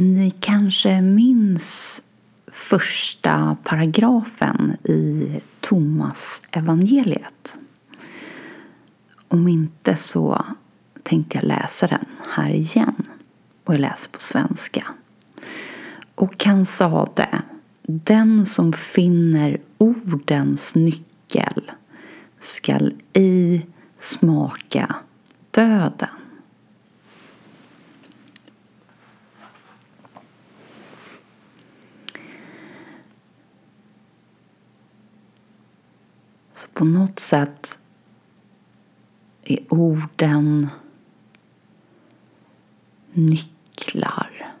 Ni kanske minns första paragrafen i Thomas evangeliet. Om inte så tänkte jag läsa den här igen. Och jag läser på svenska. Och han sade Den som finner ordens nyckel skall ej smaka döden. Så på något sätt är orden nycklar.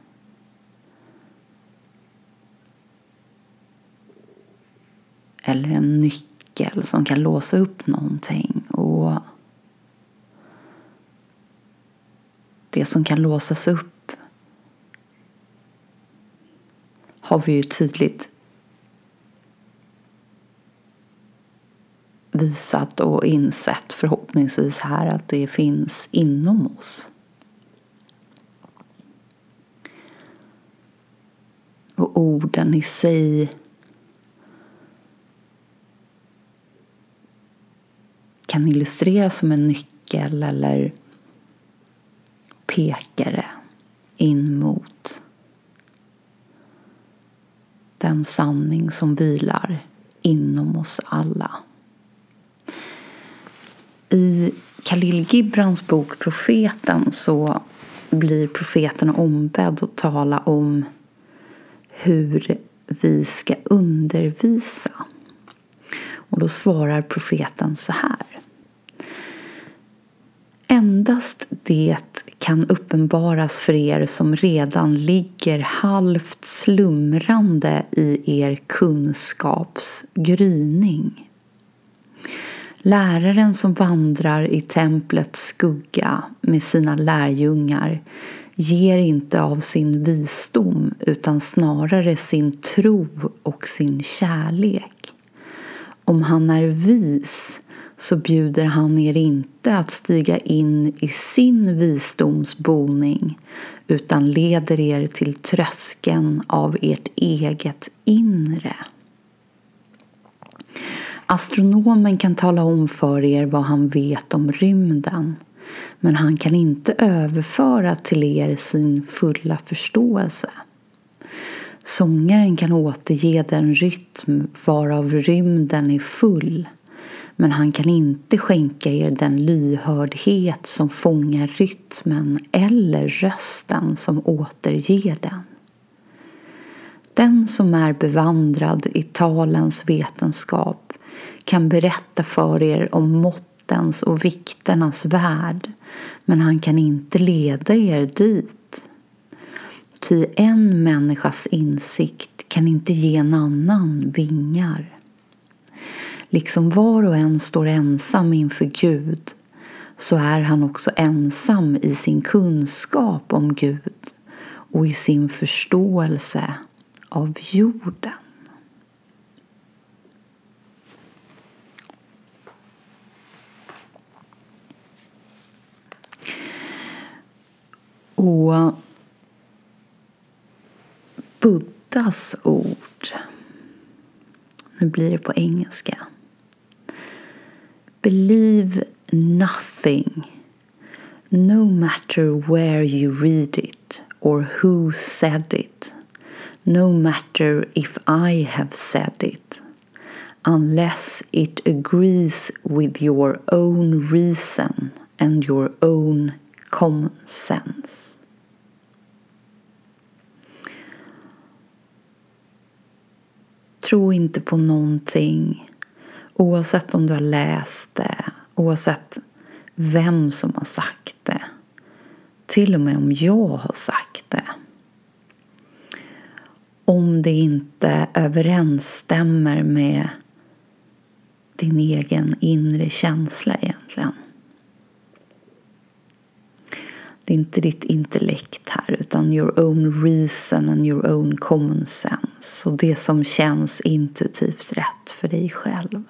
Eller en nyckel som kan låsa upp någonting. Och det som kan låsas upp har vi ju tydligt visat och insett förhoppningsvis här att det finns inom oss. Och orden i sig kan illustreras som en nyckel eller pekare in mot den sanning som vilar inom oss alla. I Khalil Gibrans bok Profeten så blir profeten ombedd att tala om hur vi ska undervisa. Och då svarar profeten så här. Endast det kan uppenbaras för er som redan ligger halvt slumrande i er kunskaps gryning. Läraren som vandrar i templets skugga med sina lärjungar ger inte av sin visdom utan snarare sin tro och sin kärlek. Om han är vis så bjuder han er inte att stiga in i sin visdoms boning utan leder er till tröskeln av ert eget inre. Astronomen kan tala om för er vad han vet om rymden men han kan inte överföra till er sin fulla förståelse. Sångaren kan återge den rytm varav rymden är full men han kan inte skänka er den lyhördhet som fångar rytmen eller rösten som återger den. Den som är bevandrad i talens vetenskap kan berätta för er om måttens och vikternas värld men han kan inte leda er dit. Ty en människas insikt kan inte ge en annan vingar. Liksom var och en står ensam inför Gud så är han också ensam i sin kunskap om Gud och i sin förståelse av jorden. Och Buddhas ord, nu blir det på engelska. Believe nothing no matter where you read it or who said it no matter if I have said it unless it agrees with your own reason and your own common sense. Tro inte på någonting oavsett om du har läst det, oavsett vem som har sagt det. Till och med om jag har sagt det. Om det inte överensstämmer med din egen inre känsla egentligen. Det är inte ditt intellekt här utan your own reason and your own common sense. Och det som känns intuitivt rätt för dig själv.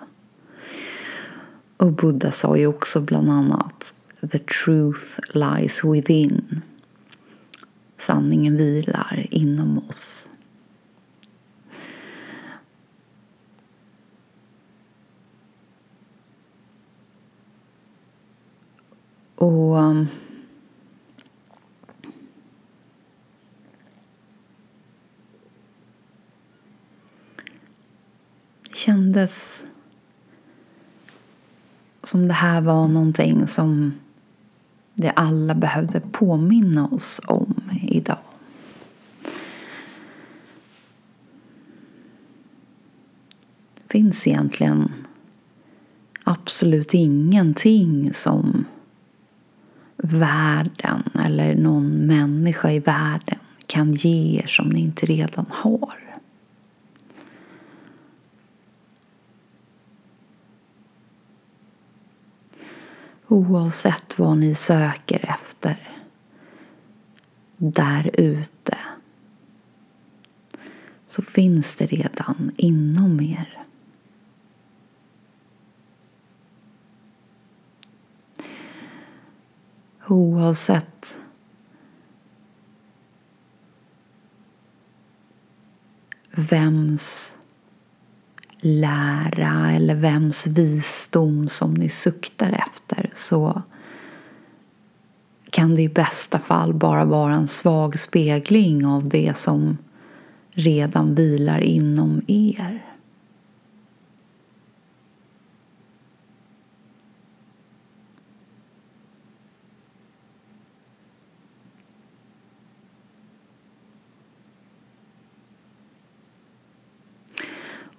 Och Buddha sa ju också bland annat The truth lies within. sanningen vilar inom oss. Och um, kändes som det här var någonting som vi alla behövde påminna oss om idag. Det finns egentligen absolut ingenting som världen eller någon människa i världen kan ge er som ni inte redan har. Oavsett vad ni söker efter där ute så finns det redan inom er. Oavsett vems lära eller vems visdom som ni suktar efter så kan det i bästa fall bara vara en svag spegling av det som redan vilar inom er.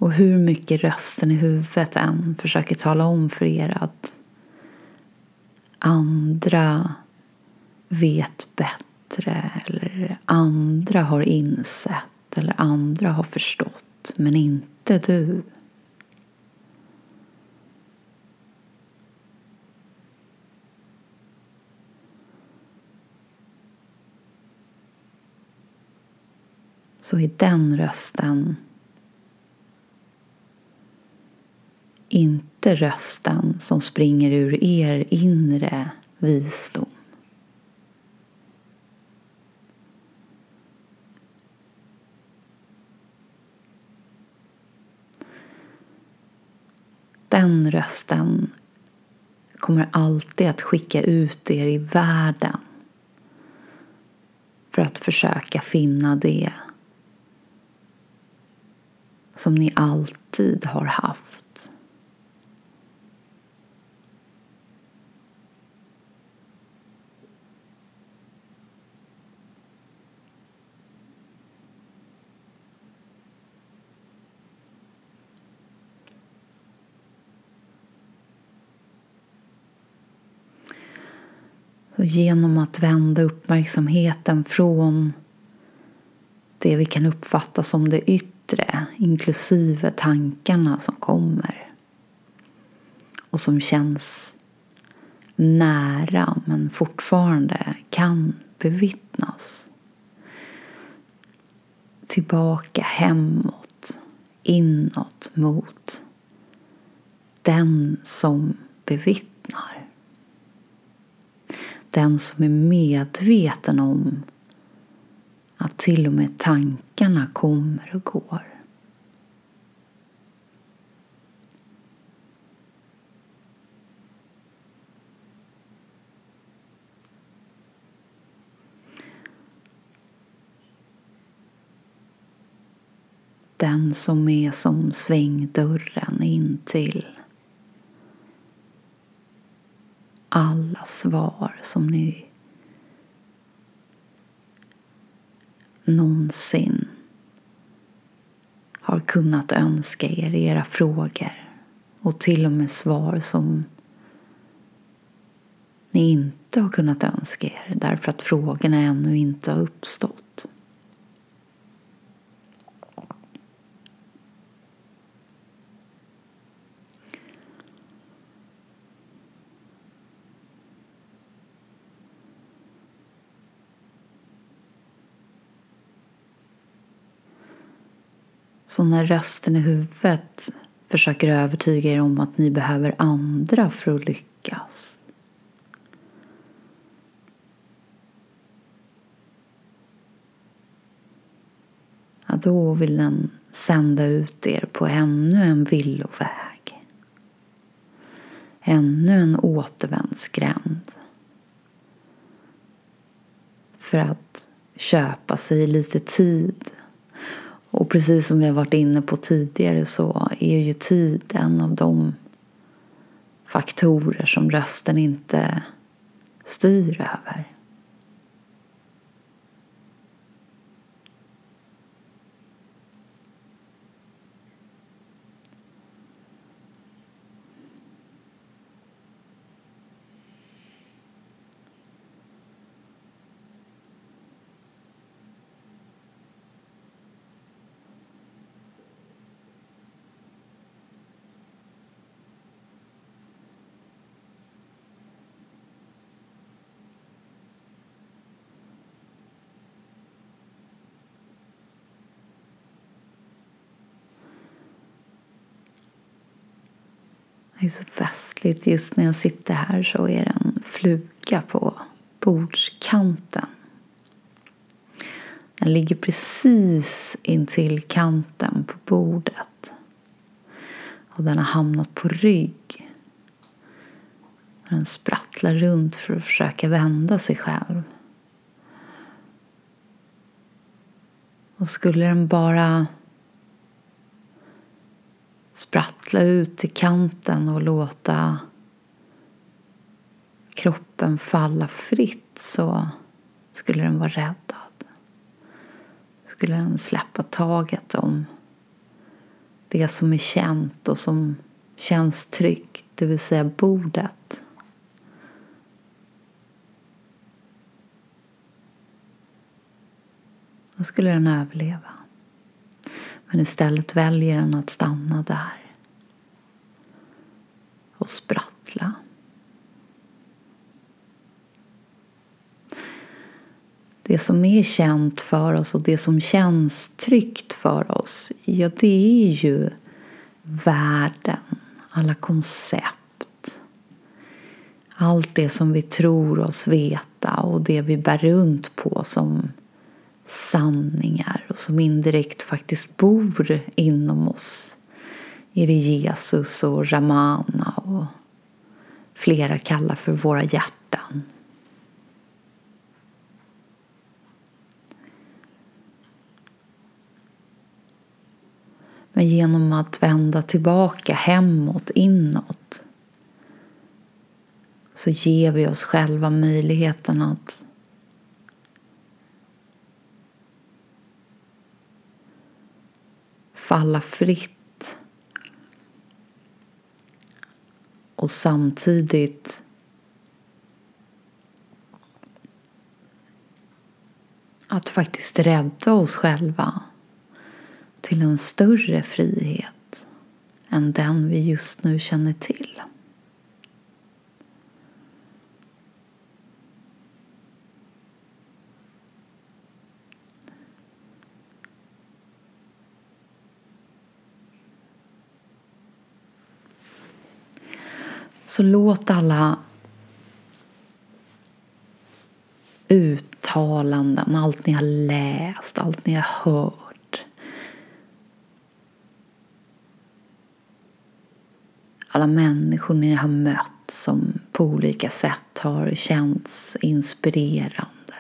Och hur mycket rösten i huvudet än försöker tala om för er att andra vet bättre eller andra har insett eller andra har förstått men inte du. Så i den rösten inte rösten som springer ur er inre visdom. Den rösten kommer alltid att skicka ut er i världen för att försöka finna det som ni alltid har haft. Så genom att vända uppmärksamheten från det vi kan uppfatta som det yttre, inklusive tankarna som kommer och som känns nära men fortfarande kan bevittnas. Tillbaka hemåt, inåt mot den som bevittnar den som är medveten om att till och med tankarna kommer och går. Den som är som svängdörren in till alla svar som ni någonsin har kunnat önska er, era frågor och till och med svar som ni inte har kunnat önska er därför att frågorna ännu inte har uppstått. Så när rösten i huvudet försöker övertyga er om att ni behöver andra för att lyckas. då vill den sända ut er på ännu en villoväg. Ännu en återvändsgränd. För att köpa sig lite tid. Och precis som vi har varit inne på tidigare så är ju tid en av de faktorer som rösten inte styr över. Det är så festligt. Just när jag sitter här så är det en fluga på bordskanten. Den ligger precis intill kanten på bordet. Och den har hamnat på rygg. Den sprattlar runt för att försöka vända sig själv. Och skulle den bara sprattla ut i kanten och låta kroppen falla fritt så skulle den vara räddad. Skulle den släppa taget om det som är känt och som känns tryggt, det vill säga bordet. Då skulle den överleva. Men istället väljer den att stanna där och sprattla. Det som är känt för oss och det som känns tryggt för oss, ja det är ju världen, alla koncept. Allt det som vi tror oss veta och det vi bär runt på som sanningar och som indirekt faktiskt bor inom oss. I det Jesus och Ramana och flera kallar för våra hjärtan. Men genom att vända tillbaka hemåt, inåt så ger vi oss själva möjligheten att falla fritt och samtidigt att faktiskt rädda oss själva till en större frihet än den vi just nu känner till. Så låt alla uttalanden, allt ni har läst, allt ni har hört. Alla människor ni har mött som på olika sätt har känts inspirerande.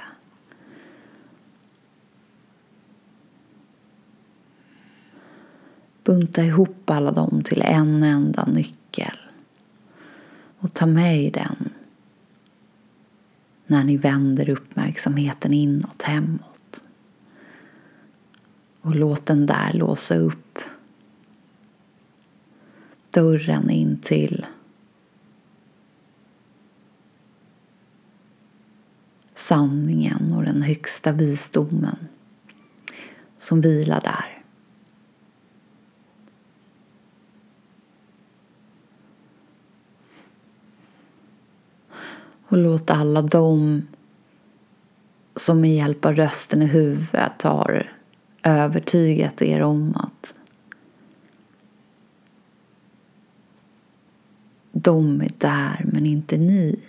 Bunta ihop alla dem till en enda nyckel och ta med den när ni vänder uppmärksamheten inåt, hemåt. Och låt den där låsa upp dörren in till sanningen och den högsta visdomen som vilar där. Och låt alla dem som med hjälp av rösten i huvudet har övertygat er om att de är där men inte ni.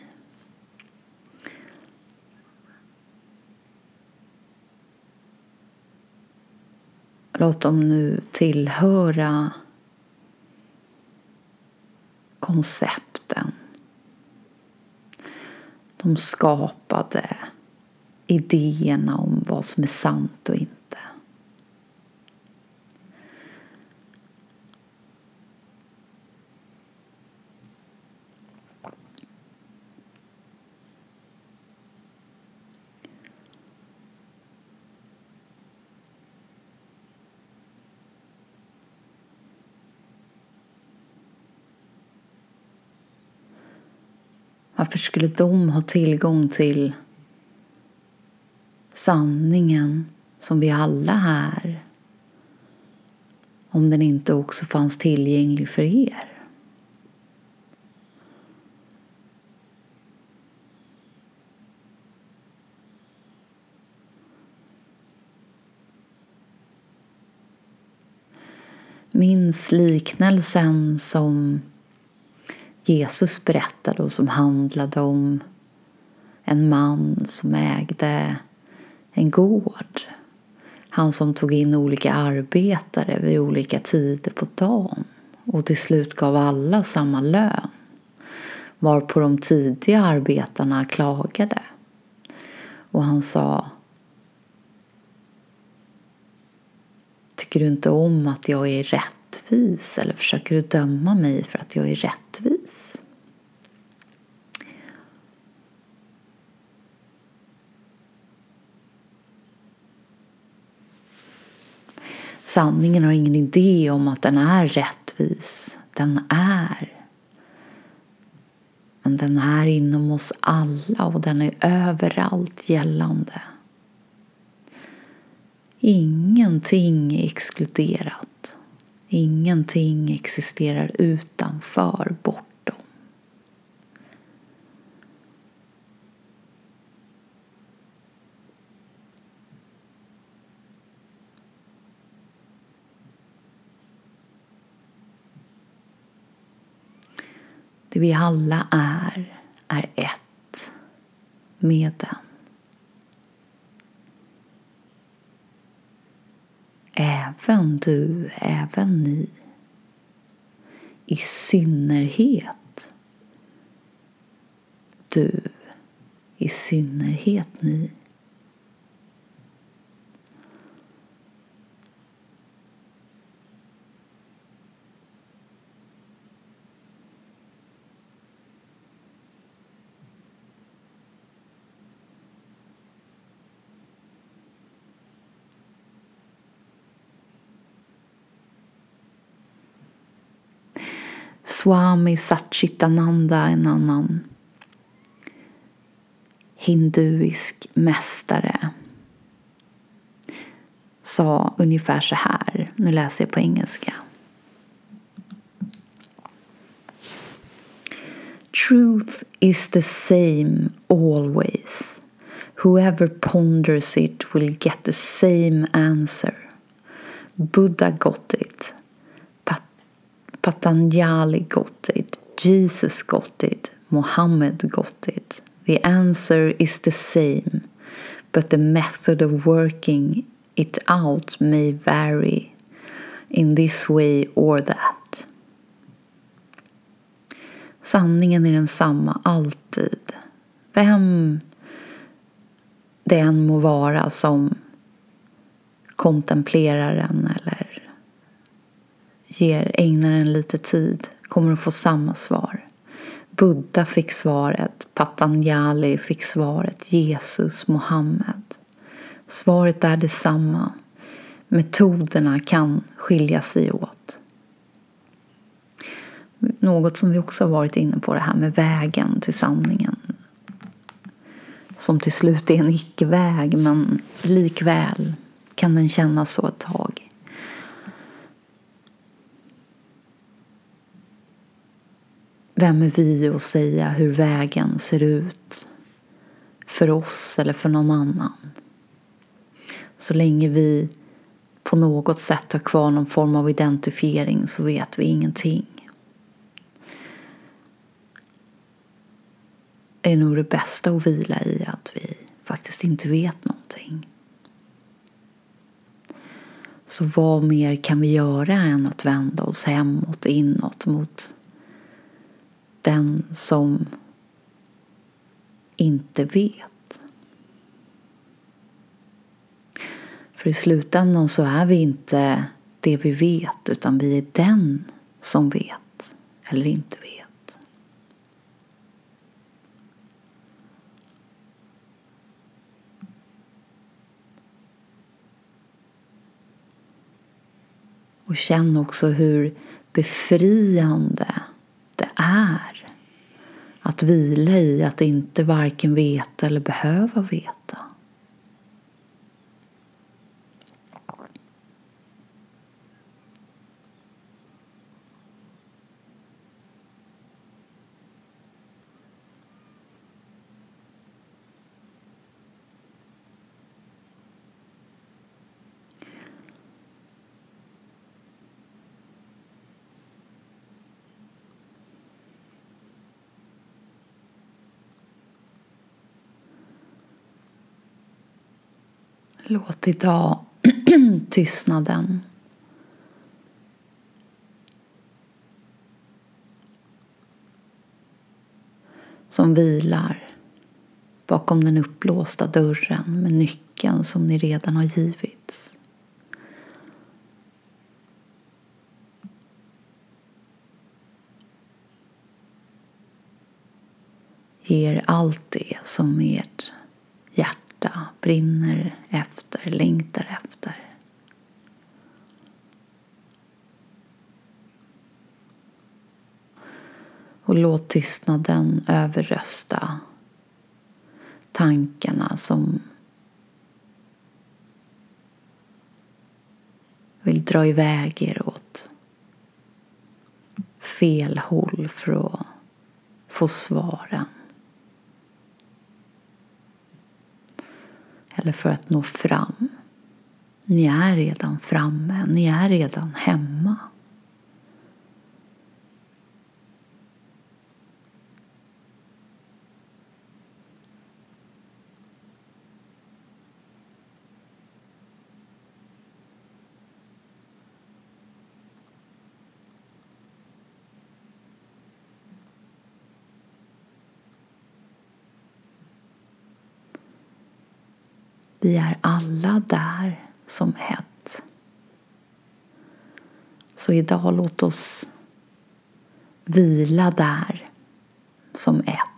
Låt dem nu tillhöra koncepten. De skapade idéerna om vad som är sant och inte. Varför skulle de ha tillgång till sanningen som vi alla här om den inte också fanns tillgänglig för er? Minns liknelsen som Jesus berättade och som handlade om en man som ägde en gård. Han som tog in olika arbetare vid olika tider på dagen och till slut gav alla samma lön. Varpå de tidiga arbetarna klagade. Och han sa Tycker du inte om att jag är rätt rättvis eller försöker du döma mig för att jag är rättvis? Sanningen har ingen idé om att den är rättvis. Den är. Men den är inom oss alla och den är överallt gällande. Ingenting är exkluderat. Ingenting existerar utanför, bortom. Det vi alla är, är ett med den. Även du, även ni. I synnerhet du, i synnerhet ni. Swami Satchitananda, en annan hinduisk mästare, sa ungefär så här. Nu läser jag på engelska. Truth is the same always. Whoever ponders it will get the same answer. Buddha got it. Patanjali got it. Jesus got it. Mohammed got it. The answer is the same, but the method of working it out may vary in this way or that. Sanningen är densamma alltid. Vem det än må vara som kontemplerar den eller ger, ägnar en lite tid kommer att få samma svar. Buddha fick svaret, Patanjali fick svaret, Jesus, Mohammed. Svaret är detsamma. Metoderna kan skilja sig åt. Något som vi också har varit inne på, det här med vägen till sanningen. Som till slut är en icke-väg, men likväl kan den kännas så ett tag. Vem är vi att säga hur vägen ser ut för oss eller för någon annan? Så länge vi på något sätt har kvar någon form av identifiering så vet vi ingenting. Det är nog det bästa att vila i att vi faktiskt inte vet någonting. Så vad mer kan vi göra än att vända oss hemåt, inåt mot den som inte vet? För i slutändan så är vi inte det vi vet utan vi är den som vet eller inte vet. Och känn också hur befriande är att vila i att inte varken veta eller behöva veta. Låt idag tystnaden som vilar bakom den uppblåsta dörren med nyckeln som ni redan har givits. ge er allt det som ert hjärta hjärta brinner efter, längtar efter. Och låt tystnaden överrösta tankarna som vill dra iväg er åt fel håll för att få svaren. Eller för att nå fram. Ni är redan framme, ni är redan hemma. Vi är alla där som ett. Så idag låt oss vila där som ett.